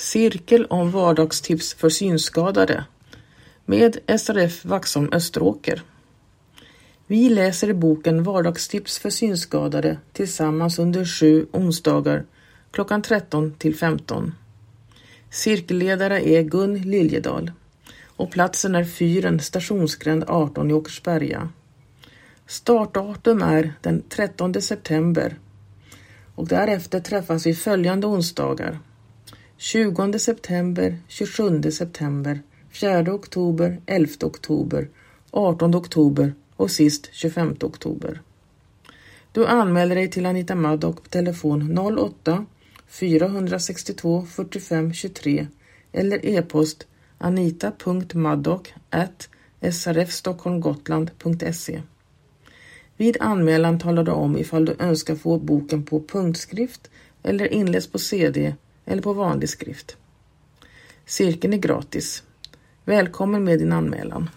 Cirkel om vardagstips för synskadade med SRF Vaxholm Österåker. Vi läser boken Vardagstips för synskadade tillsammans under sju onsdagar klockan 13 till 15. Cirkelledare är Gun Liljedal och platsen är fyren Stationsgränd 18 i Åkersberga. Startdatum är den 13 september och därefter träffas vi följande onsdagar 20 september, 27 september, 4 oktober, 11 oktober, 18 oktober och sist 25 oktober. Du anmäler dig till Anita Maddock på telefon 08 462 45 23 eller e-post anita.maddock srfstockholmgotland.se Vid anmälan talar du om ifall du önskar få boken på punktskrift eller inläst på CD eller på vanlig skrift. Cirkeln är gratis. Välkommen med din anmälan.